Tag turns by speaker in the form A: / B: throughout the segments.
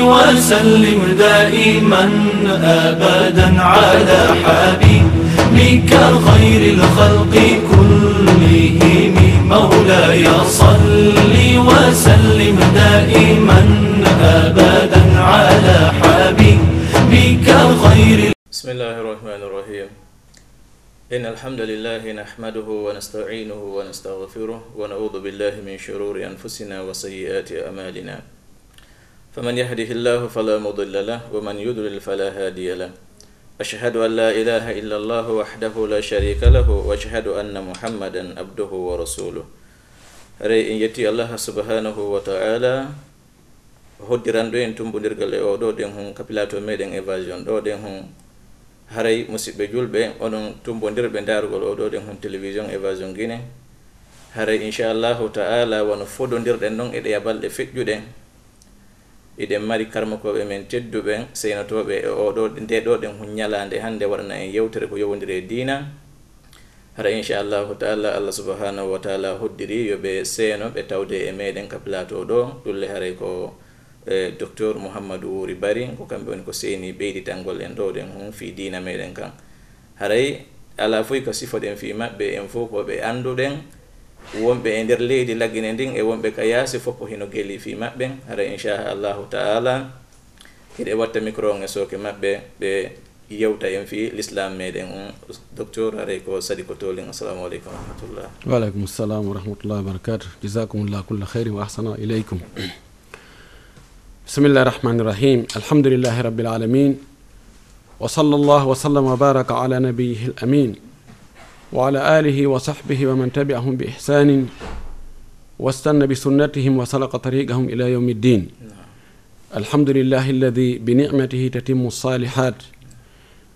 A: وسلم دائما أبدا على حبيبك خير الخلق كلهم مولاي صل وسلم دائما أبدا على حبيبك خير
B: بسم الله الرحمن الرحيم. إن الحمد لله نحمده ونستعينه ونستغفره ونعوذ بالله من شرور أنفسنا وسيئات أمالنا فمن يهده الله فلا مضل له ومن يضلل فلا هادي له. أشهد أن لا إله إلا الله وحده لا شريك له وأشهد أن محمدا عبده ورسوله. ري إن يتي الله سبحانه وتعالى hoddiran ɗo en tumbodirgal e oɗo ɗen hon kapilato meɗen évasion ɗo ɗen hon haray musidɓe julɓe onon tumbodirɓe darugol oɗo ɗen hon télévision évasion guine haray inchallahu taala wono fododirɗen ɗon e ɗeya balɗe feƴƴuɗe. iɗen mari karmakoɓe men tedduɓen seynotoɓe e oɗo nde ɗo ɗen hun ñalande hannde waɗana en yewtere ko yowodiri e dina hara inchallahu taala allah subahanahu wa taala hoddiri yoɓe seeno ɓe tawde e meɗen ka plateau ɗo. Ɗulle haray ko e docteur mouhammadou wuri bari ko kamɓe woni ko seeni ɓeyditangol en ɗo ɗen hun fi dina meɗen kan. Haray ala foy ko sifoɗen fi maɓɓe en fof koɓe annduɗen. wonɓe e nder leydi laggine ndin e wonɓe ka yaasi fof hino geli fi maɓɓe. Hara inchallahu taala hiɗe watta micro on e sooke maɓɓe ɓe yewta en fi l'islam meɗen on docteur aray ko sadi ko tolin. Assalamu aleykum wa rahmatullah.
C: Waaleykum salam wa rahmatullahi wa wabarakatu jasakumullah kulla heyrin wa ahsana ileykum bisimillahi rahmani irrahim alhamdulillahi rabbil alamin. Wa sallallahu wa sallam wa baraka ala nabiyihi l amin. وعلى آله وصحبه ومن تبعهم بإحسان واستنى بسنتهم وسلق طريقهم إلى يوم الدين الحمد لله الذي بنعمته تتم الصالحات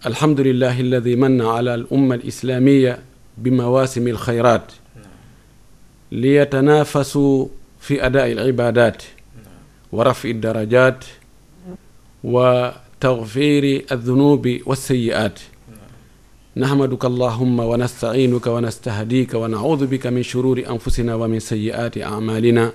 C: الحمد لله الذي من على الأمة الإسلامية بمواسم الخيرات ليتنافسوا في أداء العبادات ورفع الدرجات وتغفير الذنوب والسيئات نحمدك اللهم ونستعينك ونستهديك ونعوذ بك من شرور أنفسنا ومن سيئات أعمالنا.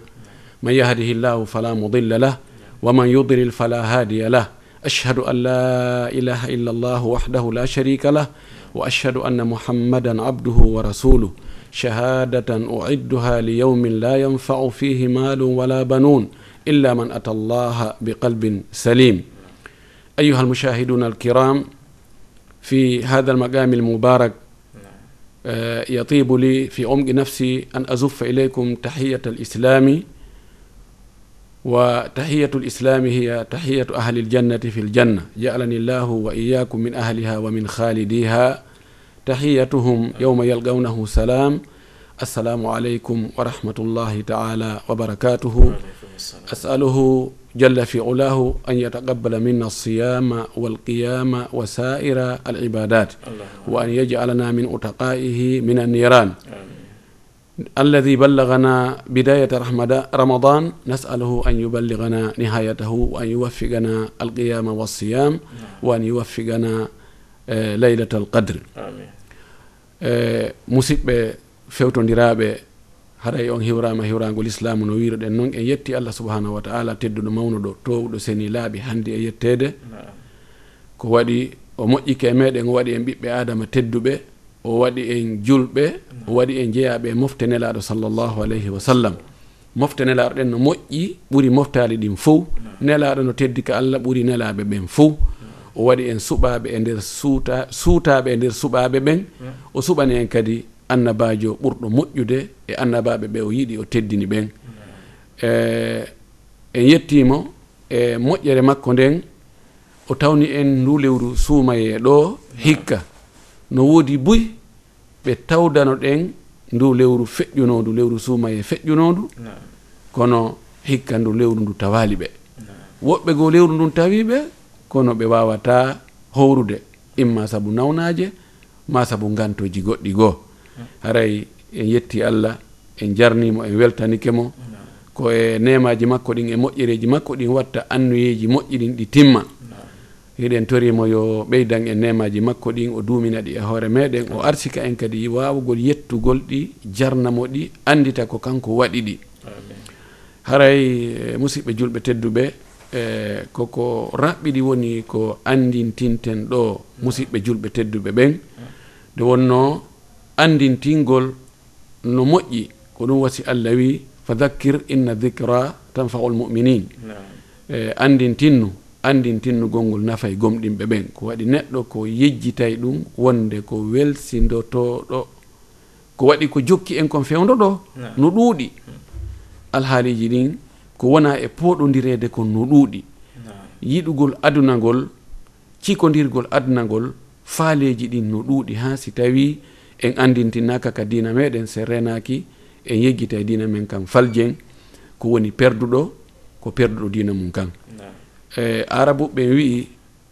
C: من يهده الله فلا مضل له ومن يضلل فلا هادي له. أشهد أن لا إله إلا الله وحده لا شريك له وأشهد أن محمدا عبده ورسوله. شهادة أعدها ليوم لا ينفع فيه مال ولا بنون إلا من أتى الله بقلب سليم. أيها المشاهدون الكرام في هذا المقام المبارك يطيب لي في عمق نفسي أن أزف إليكم تحية الإسلام وتحية الإسلام هي تحية أهل الجنة في الجنة. جعلني الله وإياكم من أهلها ومن خالديها. تحيتهم يوم يلقونه سلام. السلام عليكم ورحمة الله تعالى وبركاته. أسأله جل في علاه أن يتقبل منا الصيام والقيام وسائر العبادات وأن يجعلنا من أتقائه من النيران آمين. الذي بلغنا بداية رمضان نسأله أن يبلغنا نهايته وأن يوفقنا القيام والصيام وأن يوفقنا ليلة القدر آمين. musidɓe fewtodiraɓe haray on hiwrama hiwragol islamu no wiruɗen noon en yetti allah subahanahu wa taala tedduɗo mawnuɗo towɗo seni laaɓi hannde e yettede. Ko waɗi o moƴƴike e meɗen o waɗi en ɓiɓɓe adama tedduɓe o waɗi en julɓe o waɗi en jeeyaɓe mofte nelaɗo sallllahu alayhi wa sallam. Mofte nelaɗo ɗen no moƴƴi ɓuuri moftali ɗin fof nelaɗo no teddi ka allah ɓuuri nelaɓe ɓen fof o waɗi en suɓaɓe e nder suuta suutaɓe e nder suɓaɓe ɓen. O suɓani en kadi annabajo ɓurɗo moƴƴude e annabaɓe ɓe o yiɗi o teddini ɓen. E en yettimo e moƴƴere makko nden o tawni en ndu lewru suumaye ɗo hikka. No woodi buy ɓe tawdano ɗen ndu lewru feƴƴunondu lewru suumaye feƴƴunondu kono hikka ndu lewru ndu tawali ɓe. Woɓɓe goo lewru ndun tawiɓe kono ɓe wawata howrude. Imma saabu nawnaje ma saabu gantoji goɗɗi goo. haray en yetti allah en jarnimo en weltanike mo. Ko e nemaji makko ɗin e moƴƴereji makko ɗin watta annuyeji moƴƴi ɗin ɗi timma. Eɗen torimo yo ɓeydan en nemaji makko ɗin o dumina ɗi e hoore meɗen o arsika en kadi wawugol yettugol ɗi jarnamo ɗi andita ko kanko waɗi ɗi. Haray e musidɓe julɓe tedduɓe e koko raɓɓiɗi woni ko andintinten ɗo musidɓe julɓe tedduɓe ɓen. Nde wonno andintingol no moƴƴi ko ɗum wasi allah wi fadakkir inna dicra tanfaul muminin. E andintinnu andintinnu gongol nafa e gomɗinɓe ɓen. Ko waɗi neɗɗo ko yejjitay ɗum wonde ko welsindotoɗo. Ko waɗi ko jokki en kon fewdoɗo no ɗuuɗi. Alhaaliji ɗin ko wona e poɗodirede kon no ɗuuɗi. Yiɗugol adunagol cikondirgol adunagol faaleji ɗin no ɗuuɗi. Ha si tawi en andintinaka ka dina meɗen se renaki en yeggita e dina men kan faljen ko woni perduɗo ko perduɗo dina mum kan. E arabu ɓe wi'i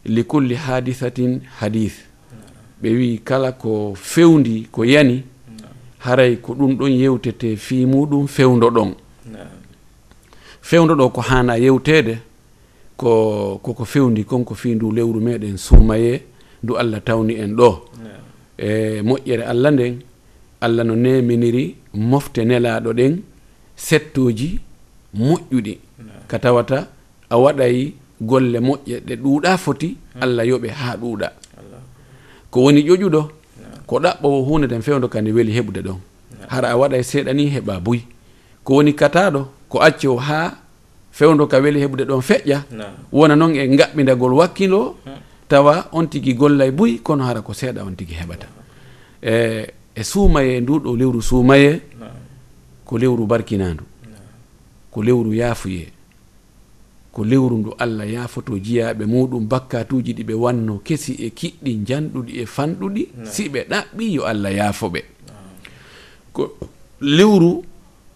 C: li kulli hadisatin hadith. Ɓe wi'i kala ko fewndi ko yani. Haray ko ɗum ɗon yewtete fi muɗum fewdo ɗon fewdo ɗo ko hana yewtede ko koko fewndi kon ko fi ndu lewru meɗen sumaye ndu allah tawni en ɗo. e moƴƴere allah nden allah no neminiri mofte nelaɗo ɗen settoji moƴƴuɗi. Ka tawata a waɗay golle moƴƴe ɗe ɗuuɗa foti allah yoɓe ha ɗuuɗa. Ko woni ƴoƴuɗo ko ɗaɓɓowo hunde ten fewdo kandi weeli heɓude ɗon. Hara a waɗa seeɗa ni heɓa buy. Ko woni kataɗo ko acci o ha fewdo ka weeli heɓude ɗon feƴƴa. Wona noon e gaɓɓidagol wakkilo hmm. tawa on tigi gollay buy kono hara ko seeɗa on tigi heɓata. E e suumaye nduɗo lewru suumaye ko lewru barkinandu ko lewru yaafuye ko lewru ndu allah yaafoto jiyaɓe muɗum bakkatuji ɗi ɓe wanno kesi e kiɗɗi janɗuɗi e fanɗuɗi si ɓe ɗaɓɓi yo allah yaafoɓe. Ko lewru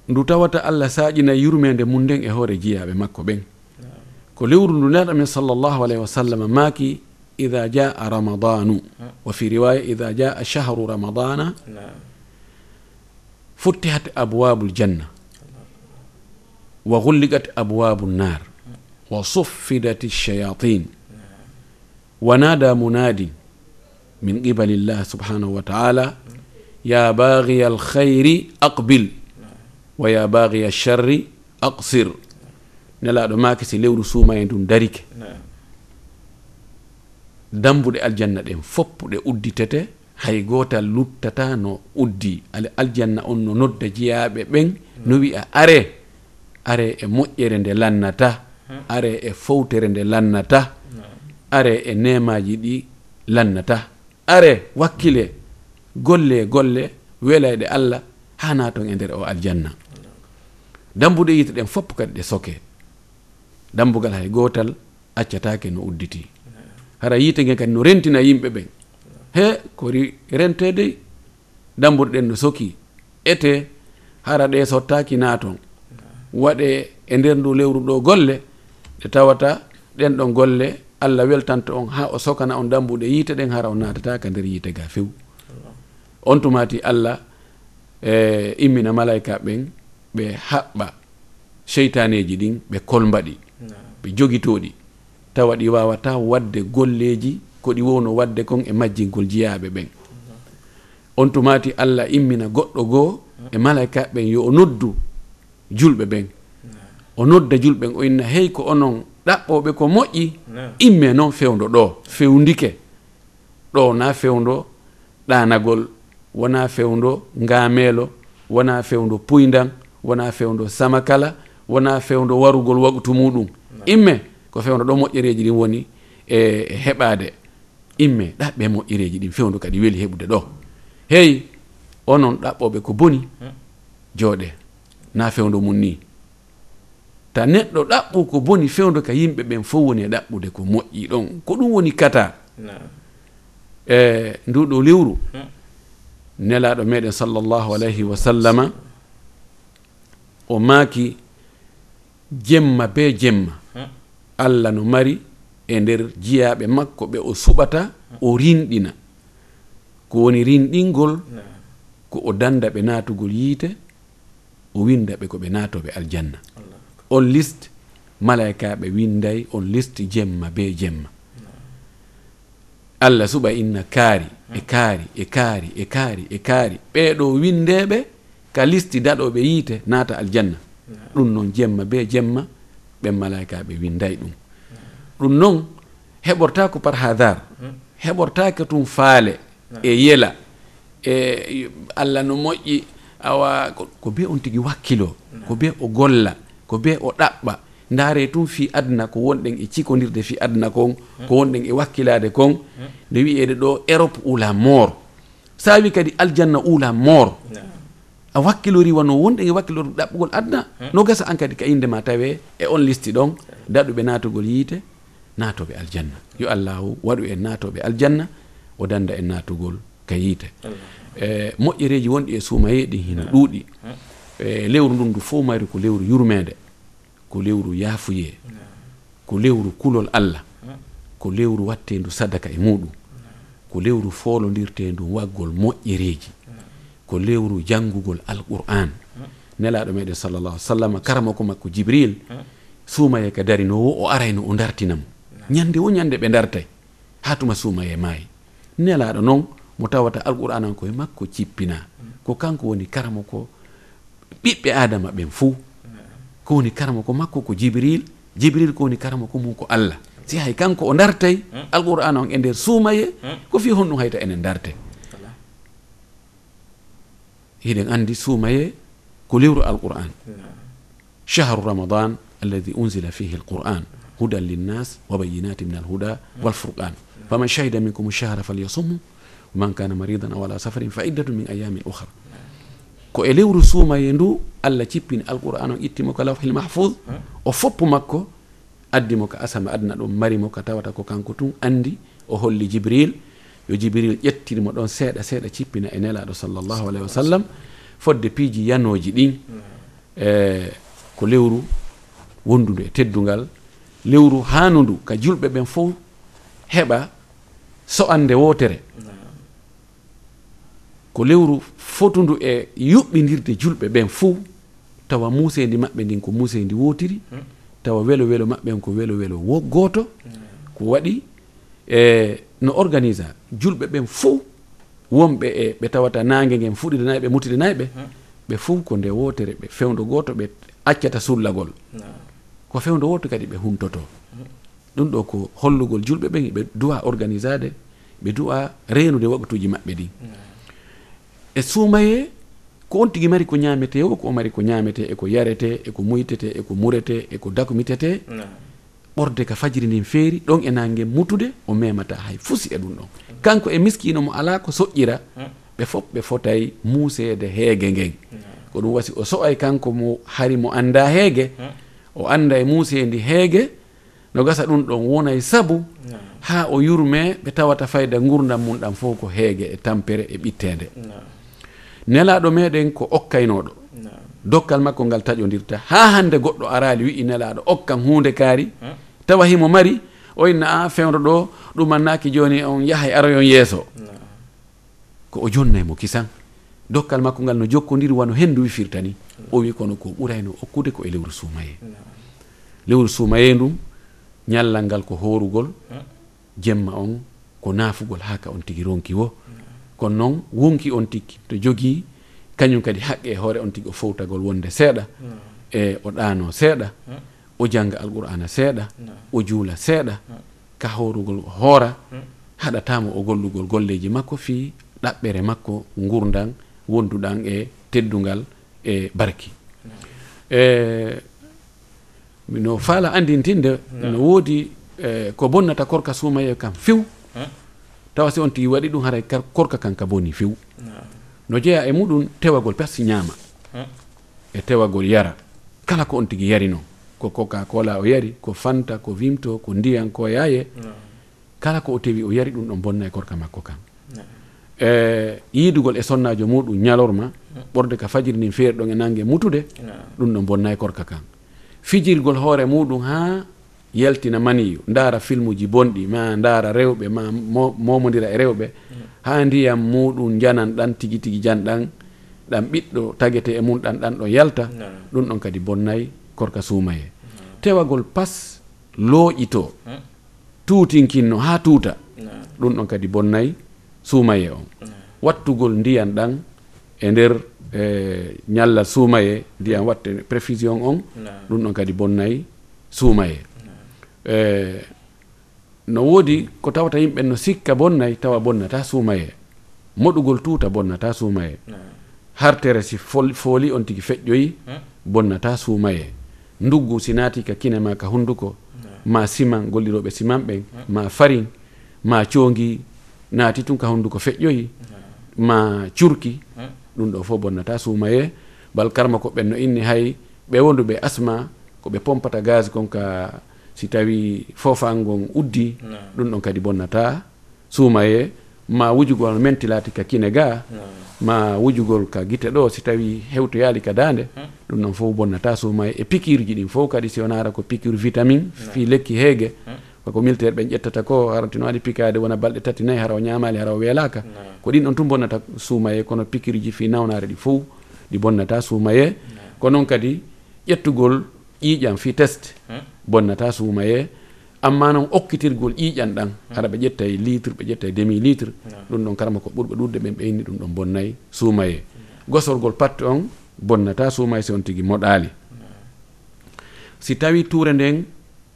C: ndu tawata allah saƴina yurmede mum nden e hoore jiyaɓe makko ɓen. Ko lewru ndu neɗamen sallllahu alayhi wa sallam maaki ida jaa رمضان. وفي رواية إذا جاء شهر رمضان فتحت أبواب الجنة. وغلقت أبواب النار. وصفدت الشياطين. ونادى منادي من قبل الله سبحانه وتعالى يا باغي الخير wa ويا باغي الشر أقصر. نلا ماكسي لورو سوما يندون دارك dambuɗe aljanna ɗen fopp ɗe udditete hay gotal luttata no uddi. Ala aljanna on no nodda jeyaɓe ɓen no mm. wiya are. Are e moƴƴere nde lannata mm. are e fowtere nde lannata mm. are e nemaji ɗi lannata. Are wakkile golle golle welayɗe allah ha naton e nder o aljanna. Dambuɗe yite ɗen fopp kadi ɗe soke. Dambugal hay gotal accatake no udditi. hara yiite ngen kadi no rentina yimɓe ɓen. He kori rentede dambuɗen no soki ete hara ɗe sottaki na toon waɗe e nder ndu lewru ɗo golle ɗe tawata ɗen ɗon golle allah weltanta on ha o sokana on dambuɗe yiite ɗen hara o natataka nder yiite ga few on tumati allah e immina malayka ɓen ɓe haɓɓa cheytaneji ɗin ɓe kolmbaɗi ɓe jogitoɗi. tawa ɗi wawata wadde golleji ko ɗi wowno wadde kon e majjingol jiyaɓe ɓen. On tumati allah immina goɗɗo goo e malaika ɓen yo o noddu julɓe ɓen. O nodda julɓen o inna hey ko onon ɗaɓɓoɓe ko moƴƴi imme noon fewdo ɗo fewndike. Ɗo na fewdo ɗanagol wona fewdo ngameelo wona fewdo puydan wona fewdo samakala wona fewdo warugol waɓtu muɗum. Imme ko fewno ɗo moƴƴereji ɗin woni e heɓade imme ɗaɓɓe moƴƴereji ɗin. Fewndu kadi weeli heɓude ɗo. Hey onon ɗaɓɓoɓe ko boni hmm. jooɗe. Na fewndo mum ni ta neɗɗo ɗaɓɓu ko boni fewndo ka yimɓe ɓen fof woni e ɗaɓɓude ko moƴƴi ɗon. Ko ɗum woni kata? E nduɗo lewru hmm. nelaɗo meɗen sallllahu alayhi wa sallama o maaki jemma be jemma. allah no mari e nder jiyaɓe makko ɓe o suɓata o rinɗina. Ko woni rinɗingol ko o danda ɓe natugol yiite o winda ɓe ko ɓe natoɓe aljanna. On liste malaikaɓe winday on liste jemma be jemma. Allah suɓa inna kaari e kaari e kaari e kaari e kaari. Ɓeɗo windeɓe ka listi daɗoɓe yiite naata aljanna. Ɗum noon jemma be jemma. ɓen malaikaɓe winday ɗum. Ɗum noon heɓortako par hadar hmm. heɓortake tum faale hmm. e yela e allah no moƴƴi awa ko be on tigui wakkilo hmm. ko be o golla ko be o ɗaɓɓa. Ndaare tum fi aduna ko wonɗen e cikodirde fi aduna kon ko wonɗen e wakkilade kon nde wiyede ɗo europe uula mort sa wi kadi aljanna uula mort a wakkilori wano wonde e wakkilori ɗaɓɓugol adna. No gasa an kadi ka indema tawe e on listi ɗon daɗuɓe natugol yiite natoɓe aljanna. Yo allahu waɗu en natoɓe aljanna o danda en natugol ka yiite. E moƴƴereji wonɗi e suumaye ɗin hino ɗuuɗi. E lewru ndun ndu fof mari ko lewru yurmede ko lewru yaafuye ko lewru kulol allah ko lewru wattendu sadaka e muɗum ko lewru foolondirtendu waggol moƴƴereji ko lewru jangugol alqur'an. Nelaɗo meɗen sallallah alih sallam karama ko makko jibril. Suumaye ka dari no wo o arayno o dartinamo ñande wo ñande ɓe dartay ha tuma suumaye maayi. Nelaɗo noon mo tawata alqur'an an koye makko cippina. Ko kanko woni karama ko ɓiɓɓe adama ɓen fuu. Ko woni karama ko makko ko jibril. Jibril ko woni karama ko mum ko allah. Si hay kanko o dartay alqur'an on e nder suumaye ko fi honɗum hayta enen darte hiɗen andi suumaye ko lewru alquran. Chahru ramadan alladi unzila fihi alquran hudan linnas wa bayinati min alhuda walfurqan faman shahida minkum chahra falyasumhu man kana maridan aw ala safarin fa iddatu min ayamin ohra ko e lewru suumaye ndu allah cippini alquran o ittimo ko lawhil mahfud o foppu makko addimo ko asama adna ɗum marimo ko tawata ko kanko tun andi o holli jibril yo jibril ƴettirimo ɗon seeɗa seeɗa cippina e nelaɗo sallllahu alayhi wa sallam fodde piiji yanoji ɗin e ko lewru wondundu e teddungal. Lewru hanundu ka julɓe ɓen fof heɓa so ande wotere ko lewru fotundu e yuɓɓidirde julɓe ɓen fof tawa musedi maɓɓe ndin ko musedi wotiri tawa welo welo maɓɓen ko welo welo wo goto ko waɗi e eh, no organisa julɓe ɓen fof wonɓe e ɓe tawata nangue nguen fuɗidanaɓe mutidanaɓe ɓe ɓe fof ko nde wotere ɓe fewdo goto ɓe accata sullagol. Ko fewdo woto kadi ɓe huntoto ɗum ɗo ko hollugol julɓe ɓen ɓe duwa organisade ɓe duwa renude waktuji maɓɓe ɗi e suumaye ko on tigi mari ko ñamete o ko o mari ko ñamete eko yarete eko muytete eko murete eko dakumitete ɓorde ka fajiri ndin feeri ɗon e nangue mutude o memata hay fusi e ɗum ɗon. Kanko e miskino mo ala ko soƴƴira ɓe fof ɓe fotay muusede heege ngeng ko ɗum wasi o so'ay kanko mo hari mo anda heege o anda e muusendi heege no gasa ɗum ɗon wonay sabu ha o yurme ɓe tawata fayda gurdam mum ɗam fof ko heege e tampere e ɓittede nelaɗo meɗen ko okkaynoɗo dokkal makko ngal taƴodirta ha hande goɗɗo arali wi'i nelaɗo okkan hunde kaari tawa himo mari o inna a fewdo ɗo ɗumannaki joni on yahay e aroyon yeeso. Ko o jonnaymo kisan. Dokkal makko ngal no jokkodiri wano henndu wifirta ni o wi kono ko ɓurayno okkude ko e lewru suumaye. Lewru suumaye ndum ñallal ngal ko horugol jemma on ko naafugol ha ka on tigi ronki wo. Kono noon wonki on tigi to jogii kañum kadi haqqe e hoore on tigi o fowtagol wonde seeɗa e o ɗaano seeɗa o janga alqur'ana seeɗa o juula seeɗa ka horugol hoora haɗatamo o gollugol golleji makko fi ɗaɓɓere makko gurdan wonduɗan e teddugal e barki. E no faala andintinde no. woodi e, ko bonnata korka suumaye kam few tawa si on tigi waɗi ɗum haray korka kan ka boni few no. Jeeya e muɗum tewagol pasi ñaama. E tewagol yara. Kala ko on tigi yari noon ko coca cola o yari ko fanta ko vimto ko ndiyan ko yaye. Kala ko o tewi o yari ɗum ɗon bonna e korka makko kan e yiidugol e sonnajo muɗum ñalorma ɓorde ka fajiri ndin feeri ɗon e nangue mutude ɗum ɗon bonna e korka kan fijirgol hoore muɗum ha yaltina maniyu ndaara filmuji bonɗi ma ndaara rewɓe ma momodira e rewɓe ha ndiyam muɗum janan ɗan tigi tigi janɗan ɗan ɓiɗɗo tagete e mum ɗan ɗan ɗon yalta ɗum ɗon kadi bonnayi korka suumaye. Tewagol pas looƴito tuutinkinno ha tuuta. Ɗum ɗon kadi bonnayi suumaye on. Wattugol ndiyan ɗan e nder e ñalla suumaye ndiyan watte préfusion on. Ɗum ɗon kadi bonnayi suumaye. E no woodi ko tawata yimɓe no sikka bonnayi tawa bonnata suumaye. Moɗugol tuuta bonnata suumaye. Hartere si fooli on tigi feƴƴoyi bonnata suumaye. nduggu si naati ka kine ma ka hunnduko ma siman golliroɓe siman ɓen ma farin ma coongi naati tun ka hunnduko feƴƴoyi ma curki ɗum ɗo fof bonnata suumaye. Bal karma ko ɓenno inni hay ɓe wonduɓe asma ko ɓe pompata gaz kon ka si tawi fofangon uddi ɗum ɗon kadi bonnata suumaye. ma wujugol mentilati ka kine ga hmm. ma wujugol ka guite ɗo si tawi hewtoyali ka dande hmm. ɗum noon fof bonnata suma e piqure ji ɗin fof kadi si wonara ko piqure vitamine hmm. fi lekki heege. Ko militaire ɓen ƴettata ko harantino waɗi pikade wona balɗe tati nayyi hara o ñamali hara o weelaka. Ko ɗin ɗon tum bonnata suumaye kono piqure ji fi nawnare ɗi fof ɗi bonnata suumaye. Ko noon kadi ƴettugol ƴiiƴam fi test bonnata suumaye. amma noon okkitirgol ƴiiƴan ɗan hmm. haɗa ɓe ƴetta e litre ɓe ƴetta e demi litre hmm. ɗum ɗon karama ko ɓurɓe ɗurde ɓen ɓeyni ɗum ɗon bonnayi suumaye. Hmm. Gosorgol patte on bonnata suumaye si on tigi moɗali si tawi tuure nden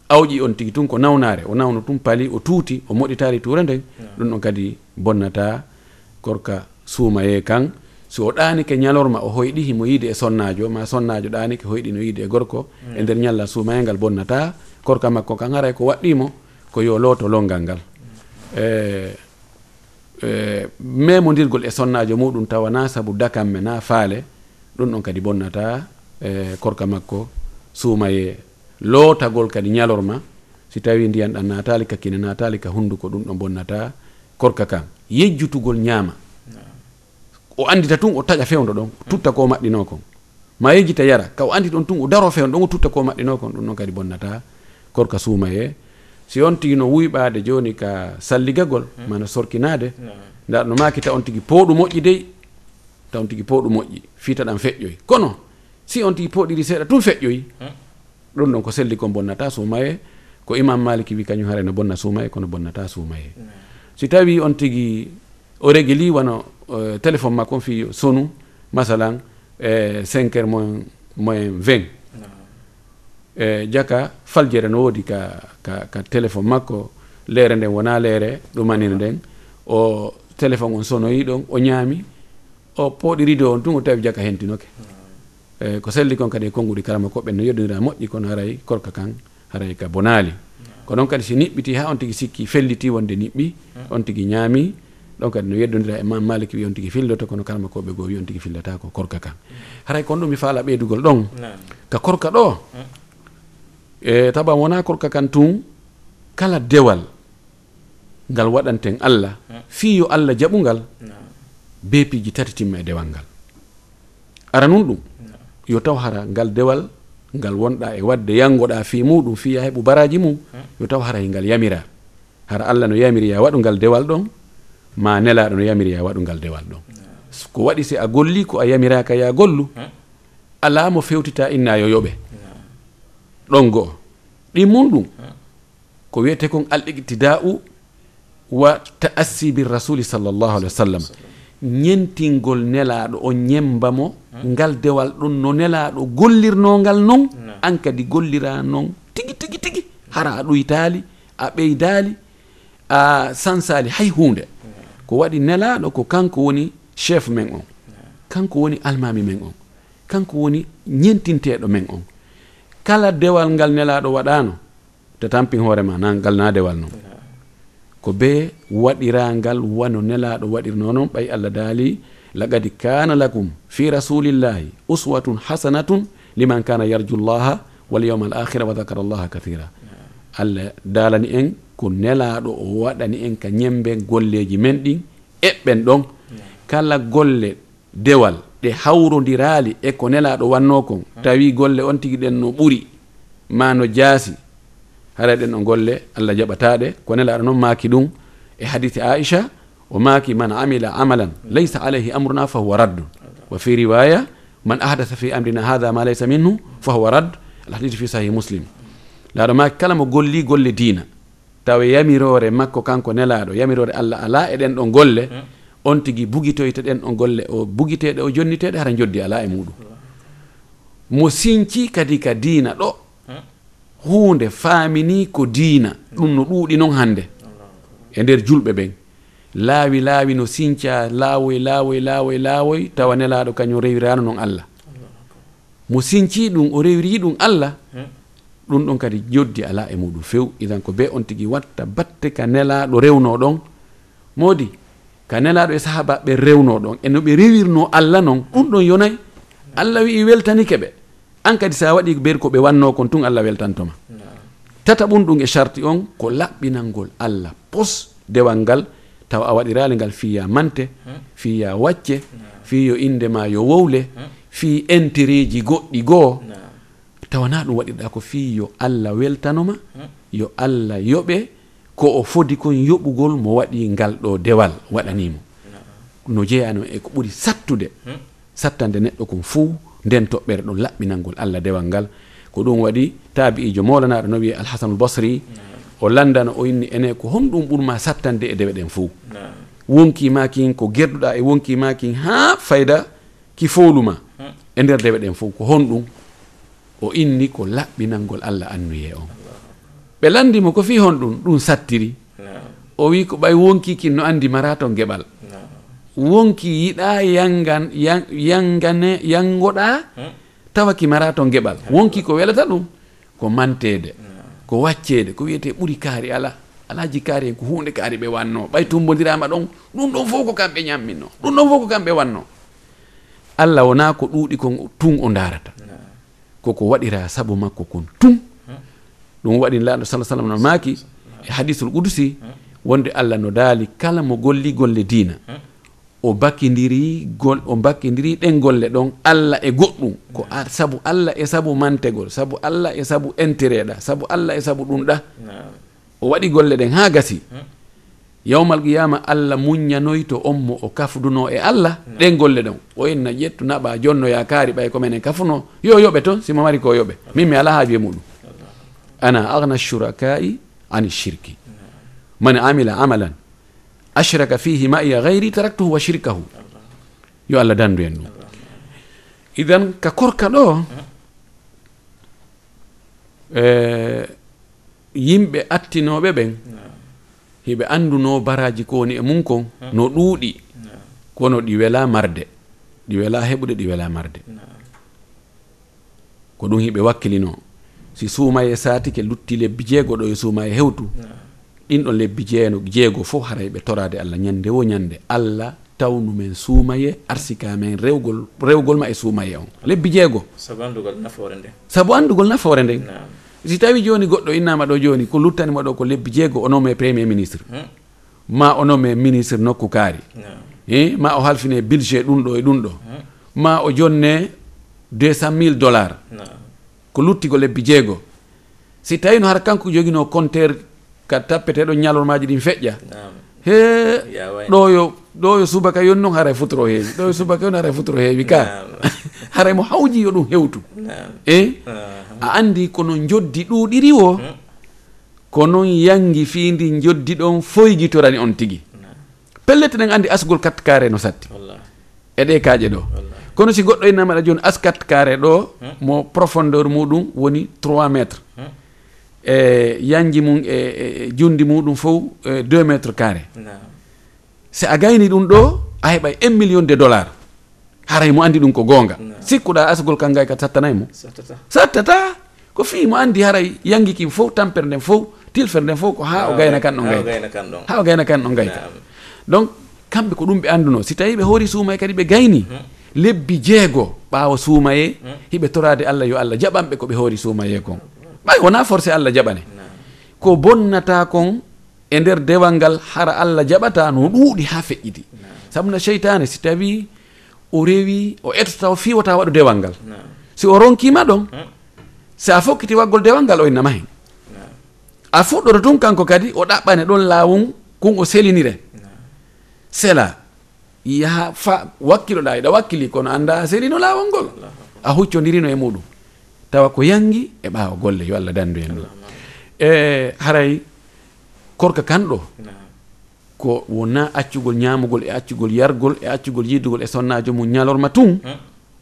C: awƴi on tigi tun ko nawnare o nawno tun paali o tuuti o moɗitari tuure nden ɗum ɗon kadi bonnata korka suumaye kan. So o ɗanike ñalorma o hoyɗi himo yiide e sonnajo ma sonnajo ɗanike hoyɗino yiide e gorko e nder ñalla suumaye ngal bonnata korka makko kan haray ko waɗɗimo ko yo looto longal ngal. E, e memodirgol e sonnajo muɗum tawa na saabu dakamme na faale ɗum ɗon kadi bonnata e korka makko suumaye lootagol kadi ñalorma. Si tawi ndiyan ɗan natali ka kine natali ka hunduko ɗum ɗon bonnata korka kan yejjutugol ñaama. O andita tun o taƴa fewdo ɗon tutta ko maɗɗino kon. Ma yejjita yara ka o andi ɗon tun o daro fewdo ɗon o tutta ko maɗɗino kon ɗum ɗon kadi bonnata. korka suuma he si on tigi no wuyɓade joni ka salligagol hmm. mana sorkinade hmm. nda no makita on tigi powɗu moƴƴi dey ta on tigi powɗu moƴƴi fiita ɗan feƴƴoy kono si on tigi powɗiri seeɗa tun feƴƴoyi hmm. ɗum ɗon ko selli kon bonnata suuma he ko imam maliki wi kañum hara no bonna suuma he kono bonnata suuma he si tawi on tigi o régli wano uh, téléphone makko on fi sonu masalan e 5 heures moins moins 20 e jaka faljere no woodi ka ka, ka téléphone makko leere nden wona leere ɗumanino nden. O téléphone on sonoyi ɗon o ñaami o pooɗirido on tun o tawi jaka hentinoke. E ko selli kon kadi e konnguɗi kalama koɓɓen no yeddodira moƴƴi kono haray korka kan haray ka bonaali. Ko noon kadi si niɓɓiti ha on tigi sikki felliti wonde niɓɓi on tigi ñaami ɗon kadi no yeddodira e mam maliki wi on tigi filloto kono kalma koɓe goo wi on tigi fillata ko korka kan. Haray kon ɗum mi faala ɓeydugol ɗon. Ka korka ɗo mm. e taɓam wona korka kan tun kala dewal ngal waɗanten allah. Fiyo allah jaɓugal be piji tati timma e dewal ngal. Ara nun ɗum yo taw hara ngal dewal ngal wonɗa e wadde yangoɗa fi muɗum fiya heɓu baraji mum yo taw hara e ngal yamira. Hara allah no yamiri ya waɗugal dewal ɗon ma nelaɗo no yamiri ya waɗugal dewal ɗon. Ko waɗi si a golli ko a yamiraka ya gollu ala mo fewtita inna yo yoɓe. ɗon goo. Ɗi mun ko wiyete kon al iqtida'u wa ta'assi bi rasuli sallllahu alih wa sallam. Ñentingol nelaɗo o ñembamo ngal dewal ɗon no nelaɗo gollirnogal noon an kadi gollira noon tigi tigi tigi. Hara a ɗoytali a ɓeydali a sansali hay hunde ko waɗi nelaɗo ko kanko woni chef men on. Kanko woni almami men on. Kanko woni ñentinteɗo men on. kala dewal ngal nelaɗo waɗano to tampin hoorema na ngal na dewal noon ko be waɗirangal wano nelaɗo waɗirno noon ɓay allah daali laqad kana lakum fi rasulillahi uswatun hasanatun liman kana yarju llaha walyawma al akhira wa dakara llaha kathira allah dalani en ko nelaɗo o waɗani en ka ñembe golleji men ɗin eɓɓen ɗon. Kala golle dewal ɗe hawrodirali e ko nelaɗo wanno kon. Tawi golle on tigui ɗen no ɓuuri ma no jaasi. Haray ɗen ɗo golle allah jaɓataɗe ko nelaɗo noon maaki ɗum e hadise aicha o maaki man amila amalan laysa alayhi amruna fa huwa raddun. Wa fi riwaya man ahdatha fi amrina hada ma laysa minhu fa huwa radd. Alhadise fi sahih muslim. Laaɗo maaki kala mo golli golle diina. Tawa yamirore makko kanko nelaɗo yamirore allah ala e ɗen ɗon golle. on tigui buguitoyteɗen on golle o bugiteɗe o jonniteɗe hara joddi ala e muɗum. Mo sinci kadi ka diina ɗo. Hunde faamini ko diina. Ɗum no ɗuuɗi noon hannde. E nder julɓe ɓen. Laawi laawi no sinca laawoy laawoy laawoy laawoy tawa nelaaɗo kañum rewirano noon allah. Mo sinci ɗum o rewiri ɗum allah ɗum ɗon kadi joddi ala e muɗum few. Idan ko be on tigi watta batte ka nelaɗo rewno ɗon moodi ka nelaɗo e sahabaɓe rewno ɗon e no ɓe rewirno allah noon ɗum ɗon yonayi allah wi weltanike ɓe an kadi sa waɗi ber ko ɓe wanno kon tun allah weltantoma. Tata ɓum ɗum e charti on ko laɓɓinalngol allah pos dewal ngal tawa a waɗirali ngal fiya mante fiya wacce fi yo indema yo wowle fi intiriji goɗɗi goo. Tawana ɗum waɗirɗa ko fi yo allah weltanoma yo allah yoɓe ko o fodi kon yoɓugol mo waɗi ngal ɗo dewal waɗanimo. No jeyano e ko ɓuri sattude. Hmm? Sattande neɗɗo kon fuu nden toɓɓere ɗon laɓɓinalngol allah dewal ngal. Ko ɗum waɗi taabi'ijo molanaɗo no wiye alhasanul basri o landana o inni ene ko honɗum ɓurma sattande e dewe ɗen fuu wonki makin ko gerduɗa e wonki makin ha fayda ki fowluma hmm? e nder dewe ɗen fof ko honɗum o inni ko laɓɓinalngol allah annuye on. ɓe landimo ko fi hon ɗum ɗum sattiri. O wi ko ɓay wonki kin no andi mara ton geɓal wonki yiɗa yangan yangane yangoɗa tawa ki mara ton geɓal wonki ko. welata ɗum ko mantede ko waccede ko wiyete ɓuuri kaari ala. Alaji kaari en ko hunde kaari ɓe wanno. Ɓay tumbodirama ɗon ɗum ɗon fof ko kamɓe ñamminno. Ɗum ɗon fof ko kamɓe wanno. Allah wona ko ɗuuɗi ko tun o darata koko waɗira saabu makko kon tun ɗum waɗi laaɗo sa sallam no maaki. E hadisul qudusi wonde allah no daali kala mo golli golle diina. O bakkidiri gol o bakkidiri ɗen golle ɗon allah e goɗɗum. Ko sabu allah e sabu mantegol sabu allah e sabu intéret ɗa sabu allah e sabu ɗum ɗa o waɗi golle ɗen ha gasi. Yawmal qiyama allah muññanoy to on mo o kafduno e allah. Ɗen golle ɗon. O enna ƴettu naɓa jonnoya kaari ɓay komenen kafuno yo yoɓe toon simo mari ko yoɓe. Min mi ala haaji e muɗum. ana أنا أغنى الشركاء عن الشرك. من عمل عملا أشرك فيه gayri taraktuhu wa shirkahu yo allah dandu en ɗum idan ka korka ɗo yimɓe attinoɓe ɓen hiɓe anduno baraji ko woni e mum kon no ɗuuɗi kono ɗi wela marde ɗi wela heɓude ɗi wela marde ko ɗum hiɓe wakkilino si suuma e saati ke lutti lebbi jeego ɗo e suuma e hewtu hmm. ɗin ɗon lebbi jeeno jeego fof haray ɓe torade allah ñande wo ñande allah tawnu men suumaye arsika men rewgol rewgol ma e suumaye on. Lebbi jeego.
B: Sabu andugol nafoore nden
C: sabu andugol nafoore nde. Si tawi joni goɗɗo innama ɗo joni ko luttanima ɗo ko lebbi jeego o nomme premier ministre. Hmm. Ma o nomme ministre nokku kaari. E ma o halfine budget ɗum ɗo e ɗum ɗo. Hmm. Ma o jonne deux cent mille dollars. ko luttigo lebbi jeego. Si tawi no har kanko joguino compteur ka tappeteɗo ñalormaji ɗin feƴƴa. He ɗo yo ɗo yo subaka yon noon haray e futoro heewi. Ɗo yo subaka yon haray e futoro heewi ka. Haray e mo hawji yo ɗum hewtu. E? A andi kono joddi ɗuɗiri o ko noon yangi fiindi joddi ɗon foygitorani on tigi. Pellete ɗen andi asgol katkare no satti. E ɗe kaaƴe ɗo. kono si goɗɗo innamaɗa joni askat kare ɗo mo profondeur muɗum woni 3 métre e yanji mum e, e, e jundi muɗum fof 2 e, métre carré. Si a gayni ɗum ɗo a heɓay 1 million de dollar haray mo andi ɗum ko gonga. Sikkuɗa asgol kangay ka sattanay mo. Sattata. Ko fi mo andi haray yangiki fof tampere nden fof tilfere nden fof ko ha o gayna kan ɗo gayta. ha o gayna kan ɗo gayta donc kamɓe ko ɗum ɓe anduno. Si tawi ɓe hoori suumay kadi ɓe gayni. lebbi jeego ɓaawa suumaye hiɓe torade allah yo allah jaɓanɓe ko ɓe hoori suumaye kon. Ɓay wona forcé allah jaɓane. Ko bonnata kon e nder dewal ngal hara allah jaɓata no ɗuuɗi ha feƴƴiti. Sabu no cheytane si tawi o rewi o etota o fiwata waɗu dewal ngal. Si o ronkima ɗon si a fokkiti waggol dewal ngal o innama hen a fuɗɗoto tun kanko kadi o ɗaɓɓane ɗon lawol kun o selinire. Sela. yaha fa wakkiloɗa eɗa wakkili kono anda a selino lawol ngol. A huccodirino e muɗum. Tawa ko yangi e ɓawa golle yo allah dandu en ɗum. E haray korka kanɗo ko wona accugol ñamugol e accugol yargol e accugol yiddugol e sonnajo mum ñalorma tun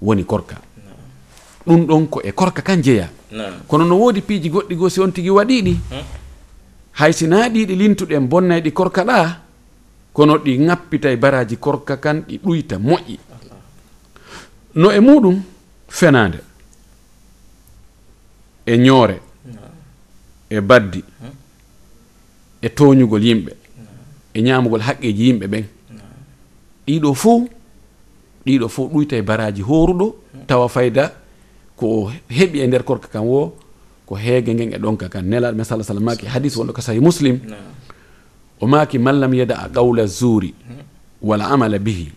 C: woni korka. Ɗum ɗon ko e korka kan jeeya. Kono no woodi piiji goɗɗi goo si on tigi waɗiɗi hay sina ɗiɗi lintuɗen bonnayɗi korka ɗa kono ɗi ŋappita e baraji korka kan ɗi ɗuyta moƴƴi. No e muɗum fenade e ñoore. E baddi. E toñugol yimɓe. E ñamugol haqqeji yimɓe ɓen. Ɗiɗo fo ɗiɗo fo ɗuyta e baraji horuɗo tawa fayda ko heɓi e nder korka kan wo ko heege ngen e ɗonka kan. Nelaɗo men salah sallam maki hadis wonɗo ka sahi muslim. o maki man lam yada qawla zuri wal amala bihi.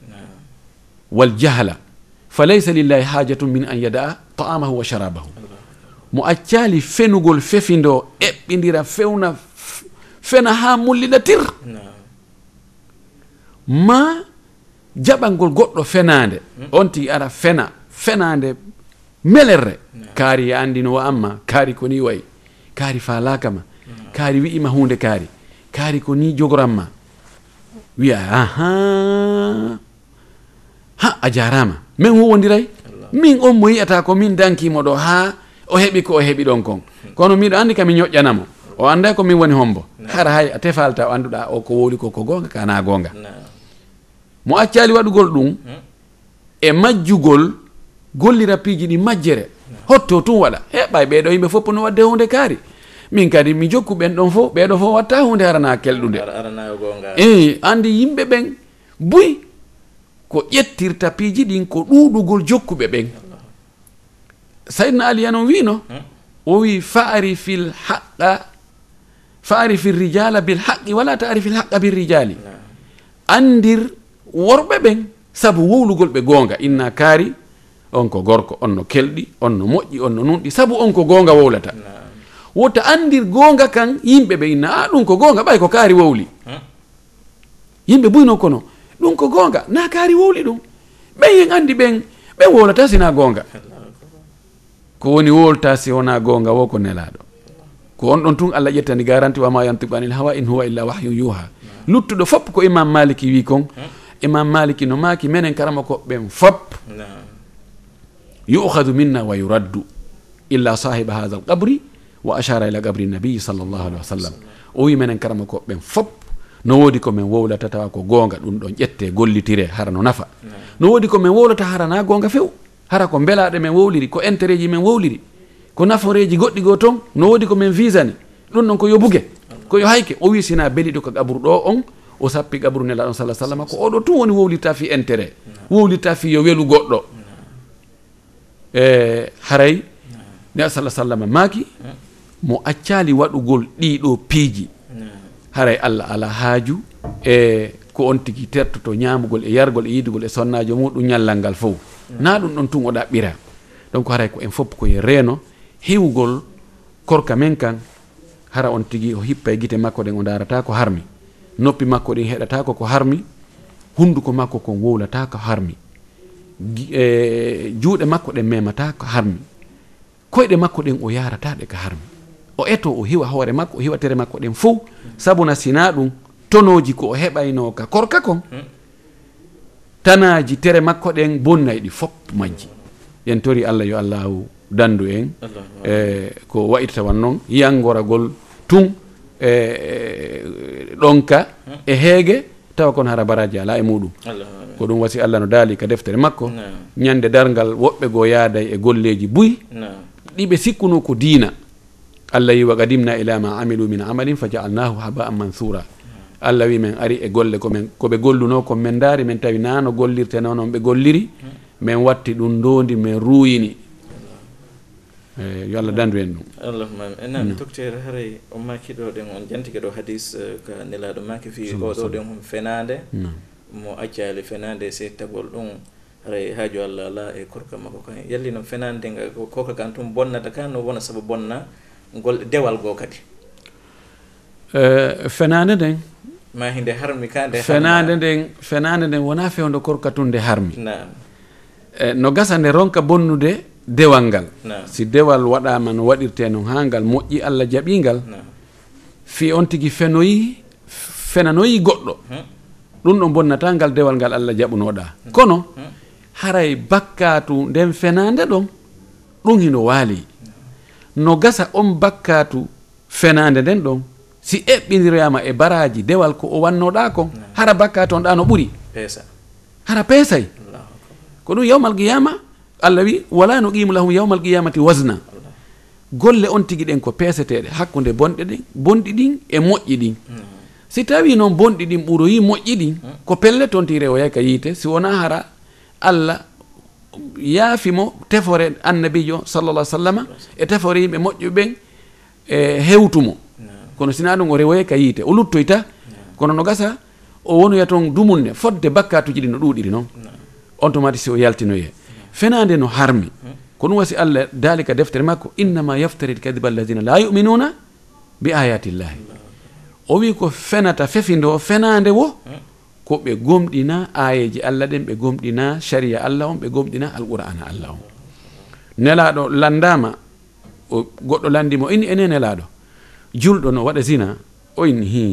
C: Wal jahla falaysa lillahi hajatun min an yada'a ta'amahu wa sharabahu. Mo accali fenugol fefindo eɓɓidira fewna fena ha mullida tir ma jaɓalngol goɗɗo fenande on tigi ara fena fenande melerre. Kaari ya andinowo amma kaari koni wayi kaari falakama kaari wi'ima hunde kaari. kaari ko ni jogoranma wiya aha. Ha a jarama. Min huwodiray min on mo yiyata ko min dankimo ɗo ha o heɓi ko o heɓi ɗon kon. Hmm. Kono miɗo andi kami ñoƴƴanamo. O anda ko min woni hombo. Hmm. Hara hay a tefalta o anduɗa o ko woli ko ko gonga kana gonga.
B: Hmm.
C: Mo accali waɗugol ɗum e majjugol gollira piiji ɗi majjere. Hotto tun waɗa. Heɓa ɓeɗo yimɓe fof pono wadde hunde kaari min kadi mi jokku ɓen ɗon fof ɓeɗo fof watta hunde arana kelɗude eyi andi yimɓe ɓen buy ko ƴettirta piiji ɗin ko ɗuɗugol jokkuɓe ɓen. Saydna ali yan wino o wi faari fil haqqa faari fil rijala bil haqqi wala taari fil haqqa bil rijali andir worɓe ɓen sabu wowlugol ɓe goonga. Inna kaari on ko gorko on no kelɗi on no moƴƴi on no nunɗi sabu on ko goonga wowlata. wotta andir goonga kan yimɓe ɓe inna a ɗum ko goonga ɓay ko kaari wowli. Hmm? Yimɓe buyno kono ɗum ko goonga na kaari wowli ɗum. Ɓen hen andi ɓen ɓen wolata sina goonga ko woni wolta si wona goonga wo ko nelaɗo ko on ɗon tun allah ƴettani garanti wama yantiqu anil hawa in huwa illa wahyu yuha. Luttuɗo fopp ko imam maliki wi kon. Hmm? Imam maliki no maki menen karama koɓɓen fop yuhadu minna wa yuraddu illa sahiba hatha al qabri wa achara ila gabri nabiyi sallllahu alih wa sallam o wi menen karama koɓeɓen fop no woodi komin wowlata tawa ko goonga ɗum ɗon ƴette gollitire hara no nafa. No woodi komin wowlata hara na goonga few hara ko belaɗe men wowliri ko intérêt ji men wowliri ko naforeji goɗɗi goo toon no woodi komin visani ɗum ɗon ko yo buge ko yo hayke. O wi sina beliɗo ko gabru ɗo on o sappi gabru nelaɗon salah sallam ko oɗo tun woni wowlirta fi intérêt wowlirta fi yo welu goɗɗo. E haray nelaɗo salah sallam maaki mo accali waɗugol ɗiɗo piiji. Haray allah ala haaju e ko on tigi tertoto ñamugol e yargol e yidugol e sonnajo muɗum ñallal ngal fof na ɗum ɗon tun oɗa ɓira. Donc haray ko en fopp koye reeno hiwgol korka men kan hara on tigi o hippa e guite makko ɗen o darata ko harmi. Noppi makko ɗin heɗatako ko harmi hunduko makko kon wowlata ko harmi. E juuɗe makko ɗen memata ko harmi. Koyɗe makko ɗen o yarata ɗe ko harmi. o eto o hiwa hoore makko o hiwa tere makko ɗen fof sabuna sina ɗum tonoji ko o heɓayno ka korka kon. Tanaji tere makko ɗen bonnay ɗi fop majji. Yen tori allah yo allahu dandu en. E ko wayitata wan noon yangoragol tun e, e ɗonka e heege tawa kon hara baraji ala e muɗum. Ko ɗum wasi allah no daali ka deftere makko. Ñande dargal woɓɓe goo yaaday e golleji buy. Ɗiɓe sikkuno ko diina. allah wi wa qadimna ila ma amilu min amalin fa jaalnahu haba'an mansura. Allah wi min ari e golle komin koɓe golluno ko min daari min tawi nano gollirte no noon ɓe golliri min watti ɗum dondi min ruuyini. Eyi yo allah dandu en ɗum.
B: Allahuma amin. Enam mm. docteur haray o maki ɗo ɗen on jantike ɗo hadis e, ka nelaɗo maki fi oɗo ɗen hon fenade mo accali fenade se tagol ɗum haray haaju allah ala e korka makko kan. Yalli no fenade nga koka kan tun bonnata kan no wona saabu bonna ngol dewal goo kadi?
C: Eh, fenande nden.
B: Ma hinde harmi ka nde
C: fenande nden fenande nden wona fewde korka tun nde harmi. Eh, no gasa nde ronka bonnude dewal ngal. Si dewal waɗama no waɗirte no ha ngal moƴƴi allah jaɓingal fi on tigi fenoyi fenanoyi goɗɗo. Hmm. Ɗum ɗo bonnata ngal dewal ngal allah jaɓunoɗa hmm. kono hmm. haray bakkatu nden fenande ɗon ɗum hino waali. no gasa on bakkatu fenande nden ɗon si eɓɓidiroyama e baraji dewal ko o wannoɗa kon hara bakkatu on ɗa no ɓuuri hara peesay. Ko ɗum yawmal qiyama allah wi wala no qimu lahum yawmal qiyamati wasna golle on tigi ɗen ko peeseteɗe hakkude bonɗe ɗen bonɗi ɗin e moƴƴi ɗin. Si tawi noon bonɗi ɗin ɓuroyi moƴƴi ɗin ko pelle toon tigi rewoyay ka yiite si wona hara allah yaafimo tefore annabijo sallallah sallama e tefore yimɓe moƴƴuɓe ɓen e hewtumo kono sina ɗum o rewoye ka yiite o luttoyta kono no gasa o wonoya toon dumunne fodde bakkatuji ɗi no ɗuɗiri noon. On tomati si o yaltinoye. Fenade no harmi. Ko ɗum wasi allah dalika deftere makko innama yaftari kadiba alladina la yuminuna bi ayatillahi o wi ko fenata fefindo fenade wo ko ɓe gomɗina ayeji allah ɗen ɓe gomɗina sharia allah on ɓe gomɗina alqur'ana allah on. Nelaɗo landama o goɗɗo landimo inni ene nelaɗo julɗo no waɗa zina o inni hi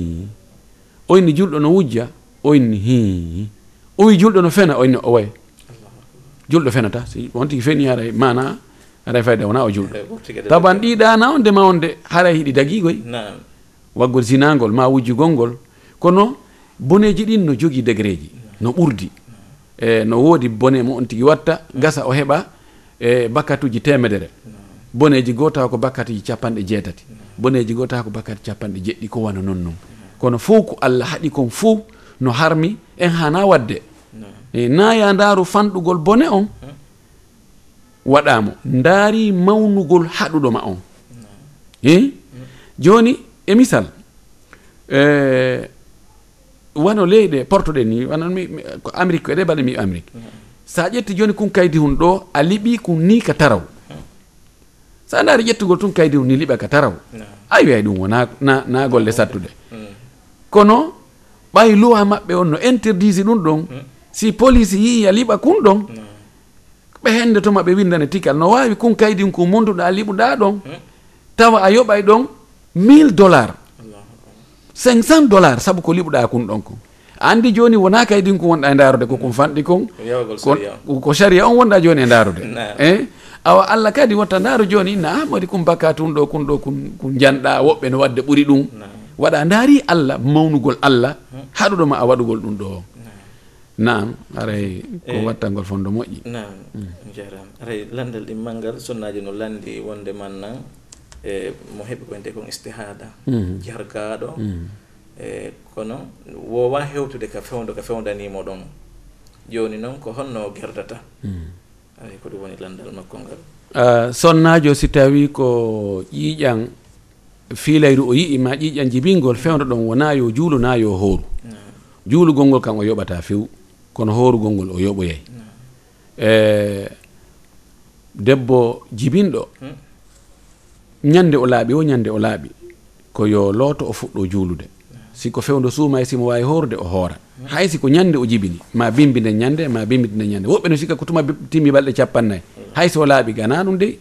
C: o inni julɗo no wujja o inni hi o wi julɗo no fena o inni o way julɗo fenata si on tigi feni haray mana haray fayda wona o julɗo. Taban ɗiɗana on ndema on de haray hiɗi
B: dagigoy
C: waggol zinagol ma wujjugol ngol. Kono boneji ɗin no jogui degré ji no ɓurdi. E no woodi bone mo on tigui watta gasa o heɓa e bakkatuji temedere boneji goto tawa ko bakkatuji capanɗe jeetati. Boneji goto tawa ko bakkati capanɗe jeɗɗi ko wana noon noon kono fof ko allah haɗi kon fof no harmi en hana wadde. E naya ndaaru fanɗugol bone on waɗamo ndaari mawnugol haɗuɗo ma on. E joni e misal e, wano leyɗe portoɗen ni wanan mi ko amérique ko eɗe mbaɗa mi amérique. Mm-hmm. Sa ƴetti joni kon kaydi hun ɗo a liɓi kon ni ka taraw. Mm-hmm. Sa ndaari ƴettugol tun kaydi hun ni liɓa ka taraw. Mm-hmm. Ayi wiyay ɗum wona na, na golle sattude kono ɓay loi maɓɓe on no interdisi ɗum ɗon si police yii a liɓa kun ɗon ɓe hennde toma ɓe windane tikal. No wawi kun kaydi ko monduɗa liɓuɗa ɗon tawa a yoɓay ɗon 1000 dollars. 500 dollar saabu ko liɓuɗa kun ɗon ko. Andi joni wona kaydin ko wonɗa e darude ko kon fanɗi kon.
B: Ko
C: saria on wonɗa joni e darude e? Awa allah kadi watta daaro joni na modi kum bakka tun ɗo kun ɗo kun janɗa woɓɓe no wadde ɓuuri ɗum. Waɗa daari allah mawnugol allah hmm. haɗuɗoma a waɗugol ɗum ɗo. Nam aray ko
B: eh.
C: wattangol fondo moƴƴi.
B: Nam hmm. jaram aray landal ɗimmal ngal sonnaji no landi wonde man nan e mo heɓi ko wiyete kon istihada mhm. jargaɗo mhm. e kono wowa hewtude ka fewdo ka fewdanimo ɗon. Joni noon ko honno gerdata. Mhm. Ay ko ɗum woni landal makko ngal.
C: Sonnajo si tawi ko ƴiƴan fiilayru o yii ma ƴiƴan jibingol fewdo ɗon wona yo juulo na yo hooru mm. juulugol ngol kam o yoɓata few kono hoorugol ngol o yoɓoyay. Mm. E debbo jibinɗo mm. ñande o laaɓi o ñande o laaɓi. Ko yo looto o fuɗɗo juulude. Siko fewdo suuma e simo wawi horde o hoora. Hay siko ñande o jibini. Ma bimbinde ñande ma bimbinde ñande. Woɓɓe no sikka ko tuma timmi balɗe capannayyi hay so laaɓi gana ɗum dey.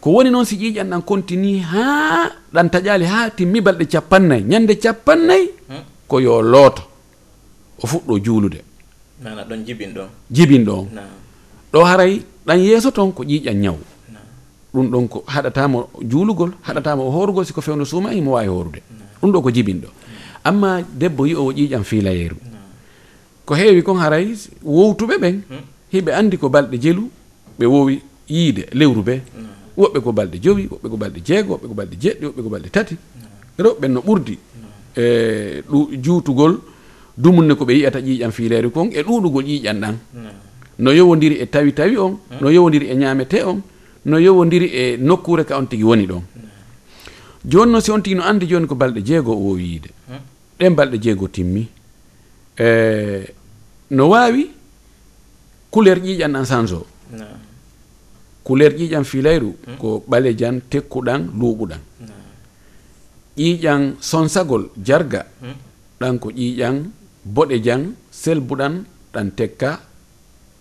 C: Ko woni noon si ƴiiƴan ɗan continue ha ɗan taƴali ha timmi balɗe capannayyi ñande capannayyi ko yo looto o fuɗɗo juulude.
B: Mana ɗon jibin ɗon
C: jibin
B: ɗon
C: ɗo haray ɗan yeeso toon ko ƴiiƴan
B: ñawu.
C: ɗum ɗon ko haɗatamo juulugol haɗatamo o horugol siko fewno suumayi mo wawi horude. Ɗum ɗo ko jibinɗo. Amma debbo yi o ƴiƴam fiilayeru ko heewi kon haray wowtuɓe ɓen hiɓe andi ko balɗe jelu ɓe wowi yiide lewru be. Woɓɓe ko balɗe jowi woɓɓe ko balɗe jeego woɓɓe ko balɗe jeɗɗi woɓɓe ko balɗe tati. Rewɓe no ɓurdi e ɗu juutugol dumunne ko ɓe yiyata ƴiƴam fiileru kon e ɗuɗugol ƴiƴan ɗan. No yowodiri e tawi tawi on no yowodiri e ñaamete on no yowodiri e nokkure ka on tigi woni ɗon. Joni noon si on tigi no andi joni ko balɗe jeego o wiide ɗen balɗe jeego timmi. E no wawi couleur ƴiƴan ɗan change o couleur ƴiƴan filayru ko ɓalejan tekkuɗan luuɓuɗan. Ƴiƴan sonsagol jarga ɗan ko ƴiƴan boɗe jan selbuɗan ɗan tekka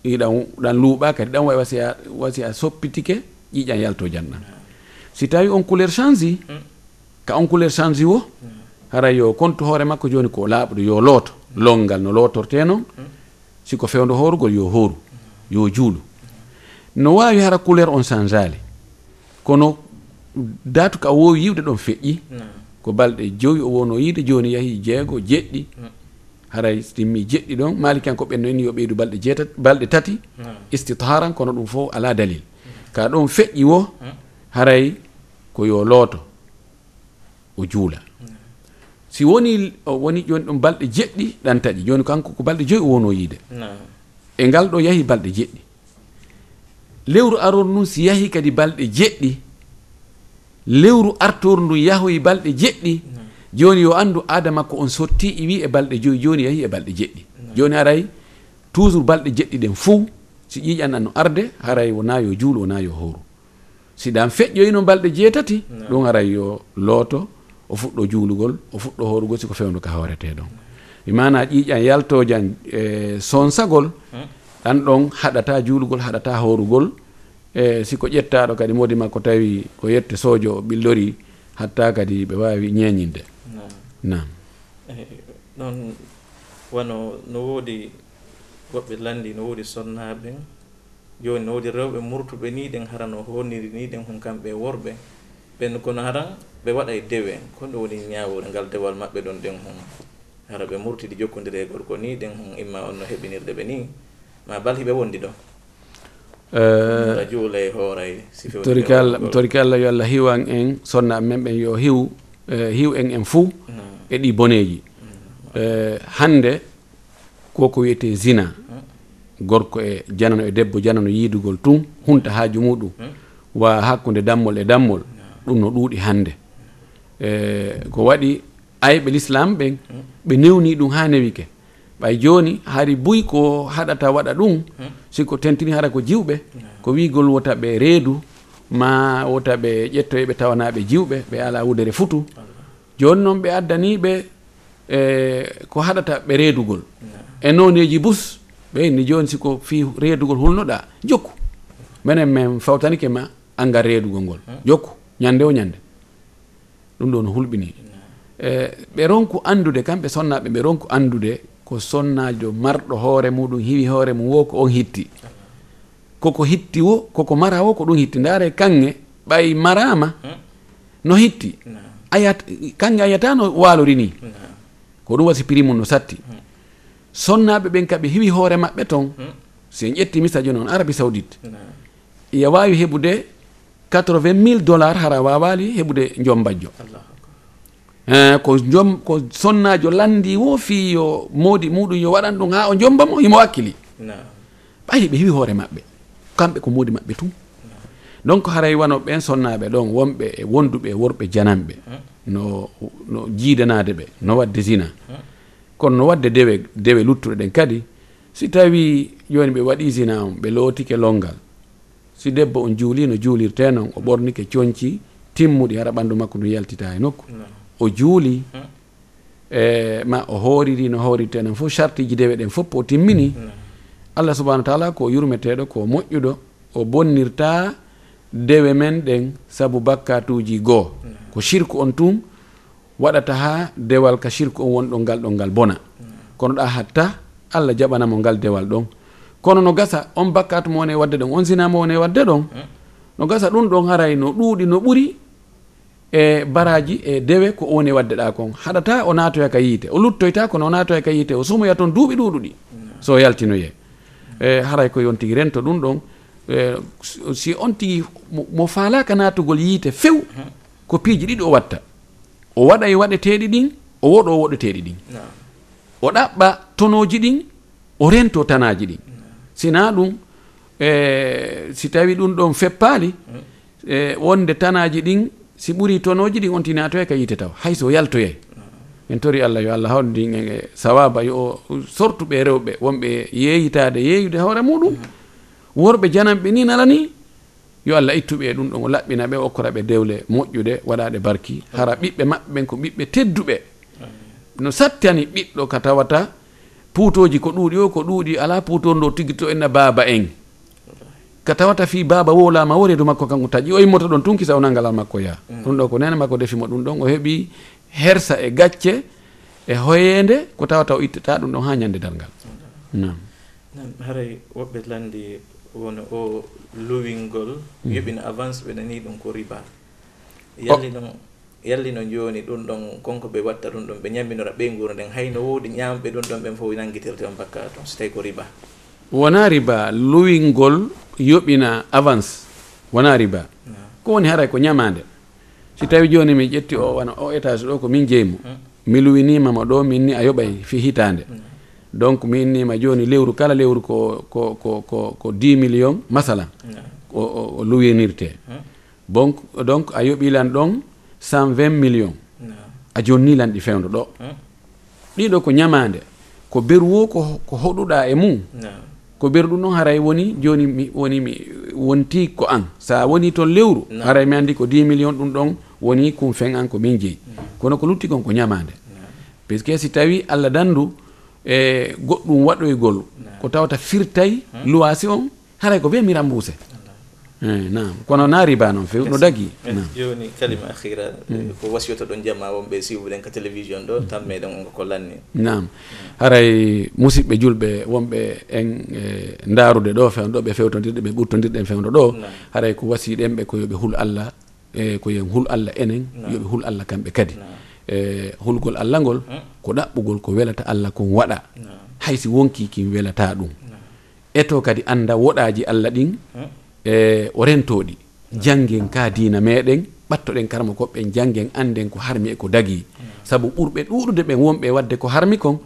C: ɗan ɗan luuɓa kadi ɗan wawi wasi a wasi a soppitike ƴiƴan yalto janna. Si tawi on couleur change ka on couleur change wo hara yo kontu hoore makko joni ko laaɓɗo yo looto longal no lootorte noon siko fewdo horugol yo hooru yo juulu. No wawi hara couleur on changeali kono datu ka wowi yiwde ɗon feƴƴi ko balɗe joyi o wono yiide joni yaahi jeego jeɗɗi haray so timmi jeɗɗi ɗon. Malikan ko ɓenno en yo ɓeydu balɗe jeetat balɗe tati.
B: Hmm.
C: Istitaran kono ɗum fof ala dalil. Ka ɗon feƴƴi wo hmm. haray ko yo looto o juula. Hmm. Si woni woni joni ɗon balɗe jeɗɗi ɗan taƴi. Joni kanko ko balɗe joyi o wono yiide. E ngal ɗo yahi balɗe jeɗɗi. Lewru aror ndun si yahi kadi balɗe jeɗɗi. Lewru artor ndu yahoyi balɗe jeɗɗi. joni yo andu aada makko on sotti iwi e balɗe joyi joni yahi e balɗe jeɗɗi. Joni haray toujours balɗe jeɗɗi ɗen fou si ƴiƴan no arde haray wona yo juulo wona yo howru si ɗan feƴƴoyino balɗe jeetati ɗum haray yo looto o fuɗɗo juulugol o fuɗɗo hoorugol siko fewndu ka hawrete ɗon. Mi mana ƴiƴan yaltojan e sonsagol hmm? ɗan ɗon haɗata juulugol haɗata hoorugol e siko ƴettaɗo kadi modi makko tawi ko yette soojo o ɓillori hatta kadi ɓe wawi ñeñinde nam eyi
B: eh, noon wano no woodi goɓɓe lanndi no woodi sonnaaɓe jooni no woodi rewɓe murtuɓe ni ɗen hara no honniri ni ɗen hon kamɓe worɓe. Ɓen kono hara ɓe waɗa e dewe. Kon ɗo woni ñaawore ngal dewal maɓɓe ɗon ɗen hon hara ɓe murtidi jokkondiri e gorko ni ɗen hon imma on no heɓinirde ɓe ni. Ma bal hiɓe wondi ɗo. Eh, Juula e
C: hoore
B: torikal
C: torika allah yo allah hiwan en sonnaɓe men ɓen yo hiw. Eh, hiw en en
B: fou
C: e ɗi boneji eh, hande koko wiyete zina gorko e janano e debbo janano yiidugol tun hunta haaju muɗum wa hakkude dammol e dammol ɗum no ɗuuɗi hannde. Eh, ko waɗi ayɓe l'islam ɓen ɓe newni ɗum ha newi ke. Ɓay joni hari buy ko haɗata waɗa ɗum siko tentini hara ko jiwɓe ko wigol wota ɓe reedu ma wota ɓe ƴettoye ɓe tawanaɓe jiwɓe ɓe ala wudere futu. Joni noon ɓe addaniɓe e ko haɗata ɓe reedugol. E noneji bus ɓe inni joni siko fi reedugol hulnoɗa jokku. Minen min fawtanike ma angal reedugol ngol jokku. Ñande o ñande. Ɗum ɗo no hulɓini. E ɓe ronku andude kamɓe sonnaɓe ɓe ronku andude ko sonnajo marɗo hoore muɗum hiwi hoore mum wo ko on hitti. koko hitti wo koko mara wo ko ɗum hitti ndaare kanŋe ɓay marama no hitti. Ayat kanŋe ayatano waalori ni. Ko ɗum wasi prix mum no satti. Sonnaɓe ɓen kaɓe hiwi hoore maɓɓe toon si en ƴetti misaji noon arabi saoudite. Ya wawi heɓude 80 mille dollar hara wawali heɓude
B: joom
C: bajjo ko jom ko sonnajo landi wo fi yo moodi muɗum yo waɗan ɗum ha o jombamo himo wakkili. Ɓayi ɓe hewi hoore maɓɓe. kamɓe ko moodi maɓɓe tun. Donc haray wano ɓen sonnaɓe ɗon wonɓe e wonduɓe worɓe jananɓe. No no jiidanade ɓe no wadde zina. Kono no wadde dewe dewe luttuɗe ɗen kadi si tawi joni ɓe waɗi zina on ɓe lootike longal. Si debbo on juuli no juulirte noon o ɓornike coñci timmuɗi hara ɓanndu makko ndu yaltita e nokku. O juuli e ma o hooriri no hoorirte noon fof chartiji dewe ɗen fof o timmini. allah subahana taala ko yurmeteɗo ko moƴƴuɗo o bonnirta dewe men ɗen saabu bakkatuji goo. Ko shirku on tum waɗata ha dewal ka shirku on wonɗo ngal ɗon ngal bona. Kono ɗa hatta allah jaɓanamo ngal dewal ɗon. Kono no gasa on bakkatu mo woni wadde ɗon on sinamo woni wadde ɗon no gasa ɗum ɗon haray no ɗuuɗi no ɓuri e baraji e dewe ko woni wadde ɗa kon. Haɗata o natoya ka yiite o luttoyta kono o natoya ka yiite o sumoya toon duuɓi ɗuɗuɗi so yaltinoye. e haray ko yon tigui rento ɗum ɗon e, si on tigui mo falaka natugol yiite few ko piiji ɗiɗi o watta. O waɗa e waɗeteɗi ɗin o woɗo o woɗeteɗi ɗin. O ɗaɓɓa tonoji ɗin o rento tanaji ɗin. Sina ɗum e si tawi ɗum ɗon feppali hmm. e wonde tanaji ɗin si ɓuuri tonoji ɗin on tinatoye ka yiite taw. Hayso yaltoye en tori allah yo allah hawnu ɗin e sawaba yo o sortuɓe rewɓe wonɓe yeeyitade yeeyude hoore muɗum. Worɓe jananɓe ni nala ni yo allah ittuɓe e ɗum ɗon o laɓɓina ɓe okkora ɓe dewle moƴƴude waɗaɗe barki. Hara ɓiɓɓe maɓɓe ɓen ko ɓiɓɓe tedduɓe. No sattani ɓiɗɗo ka tawata puutoji ko ɗuuɗi o ko ɗuuɗi ala puutol tigito enna baaba en. Ka tawata fi baaba wolama woreedu makko kanko taƴi o immota ɗon tunkisa o nangalal makko yaa mm. ɗum ɗo ko nene makko defimo ɗum ɗon o heeɓi hersa e gacce e hoyende ko tawa taw ittata ɗum ɗon ha ñande dalngal nam
B: nam haray woɓɓe landi wona o luwingol hmm. yoɓino avance ɓe nani ɗum ko riba. Yalli noon yalli no joni ɗum ɗon konko ɓe watta ɗum ɗon ɓe ñamminora ɓey guro nden hayno wodi ñamɓe ɗum ɗon ɓen fof nanguitirte on bakka toon so tawi ko riba.
C: Wona riba luwingol yoɓina avance wona riba. Ko woni haray ko ñamade si tawi joni mi ƴetti o wona o étage ɗo ko min jeymo hmm. mi luwinimama ɗo min ni a yoɓay fi hitande. Hmm. Donc mi innima joni lewru kala lewru ko ko ko ko ko 10 million masalan hmm. o o luwinirte. Donc donc a yoɓilan ɗon 120 million. A jonnilan ɗi fewdo ɗo. Ɗiɗo ko ñamande. Ko beru ko ko hoɗuɗa e mum. Ko beru ɗum noon haray woni joni mi woni mi wonti ko an. Sa woni toon lewru haray mi andi ko 10 million ɗum ɗon woni kum fen an ko min jeeyi kono ko lutti kon ko ñamande. Puisque si tawi allah dandu e goɗɗum waɗoygol ko tawata firtay luwasi on haray ko be mirambuse eh, nam kono na riba noon few no dagi
B: joni eh, kalima akhira mm. eh, ko wasiyoto ɗon jamma wonɓe siwuɗen ka télévision ɗo tan meɗen onko ko lanni.
C: Nam haray musidɓe julɓe wonɓe en e, darude ɗo fewɗo ɓe fewtodirɗe ɓe ɓurtodirɗen fewdo ɗo haray ko wasiɗen ɓe ko yoɓe hul allah. e ko yen hul allah enen yoɓe hul allah kamɓe kadi. E hulgol allah ngol ko ɗaɓɓugol ko welata allah kon waɗa. Haysi wonki kin welata ɗum. Eto kadi anda woɗaji allah ɗin e o rentoɗi janggen ka dina meɗen ɓattoɗen karma koɓɓen janggen anden ko harmi e ko dagi. Saabu ɓurɓe ɗuɗude ɓen wonɓe wadde ko harmi kon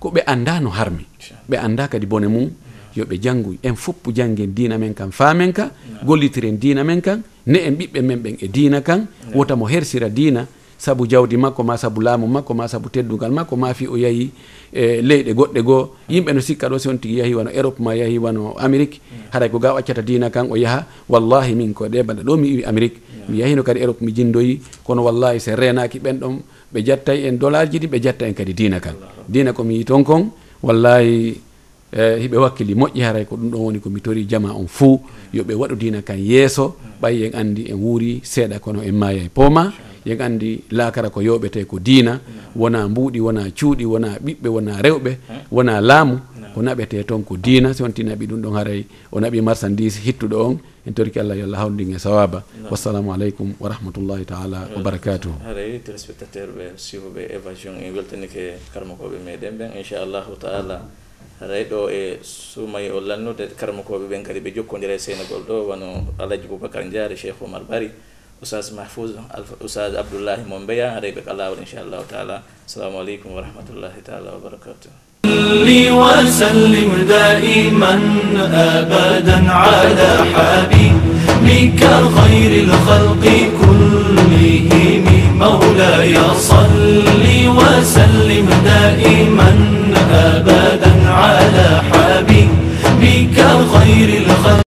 C: ko ɓe anda no harmi. Ɓe anda kadi bone mum yoɓe janngu en foppu janngen diina men kan faamen ka gollitiren diina men kan ne en ɓiɓɓe men ɓen e diina kan wota mo hersira diina sabu jawdi makko ma sabu laamu makko ma sabu teddugal makko ma fi o yahi e leyɗe goɗɗe goo. Yimɓe no sikka ɗo si on tigi yahi wano europe ma yahi wano amérique. Haray ko ga waccata dina kan o yaha wallahi min ko ɗe banda ɗo mi iwi amérique. Mi yahino kadi europe mi jindoyi kono wallahi se renaki ɓen ɗon ɓe jattay en dollar ji ɗi ɓe jatta en kadi dina kan. Dina komi yi ton kon wallahi Eh, hiɓe wakkili moƴƴi haray ko ɗum ɗon woni komi tori jama on fou yoɓe waɗu dina kan yeeso ɓay en andi en wuuri seeɗa kono en maaya e pooma. Yen andi laakara ko yowɓete ko diina. Wona mbuuɗi wona cuuɗi wona ɓiɓɓe wona rewɓe wona laamu. Ko naɓete toon ko diina. Si on tinaɓi ɗum ɗon haray o naɓi marchandise hittuɗo on. En torki allah yo allah hawndin e sawaba wassalamu aleykum wa rahmatullahi taala wa barakatuhu
B: haray e téléspectateur ɓe siwoɓe évasion. En weltanike karmakoɓe meɗen ɓen inchallahu taala. aray ɗo e sumay o lannude karmakoɓe ɓen kadi ɓe jokkodira e seynagol ɗo wono alhaji boubacar diary cheikh oumar bari ousas mahfouz ousas abdoullahi mo mbeya aray ɓe ko lawol inchallahu taala. Assalamu aleykum wa rahmatullahi taala wa barakatuh.
A: صلي وسلم دائما أبدا على حبيبك خير الخلق كلهم مولاي صلي وسلم دائما أبدا على حبيبك خير الخلق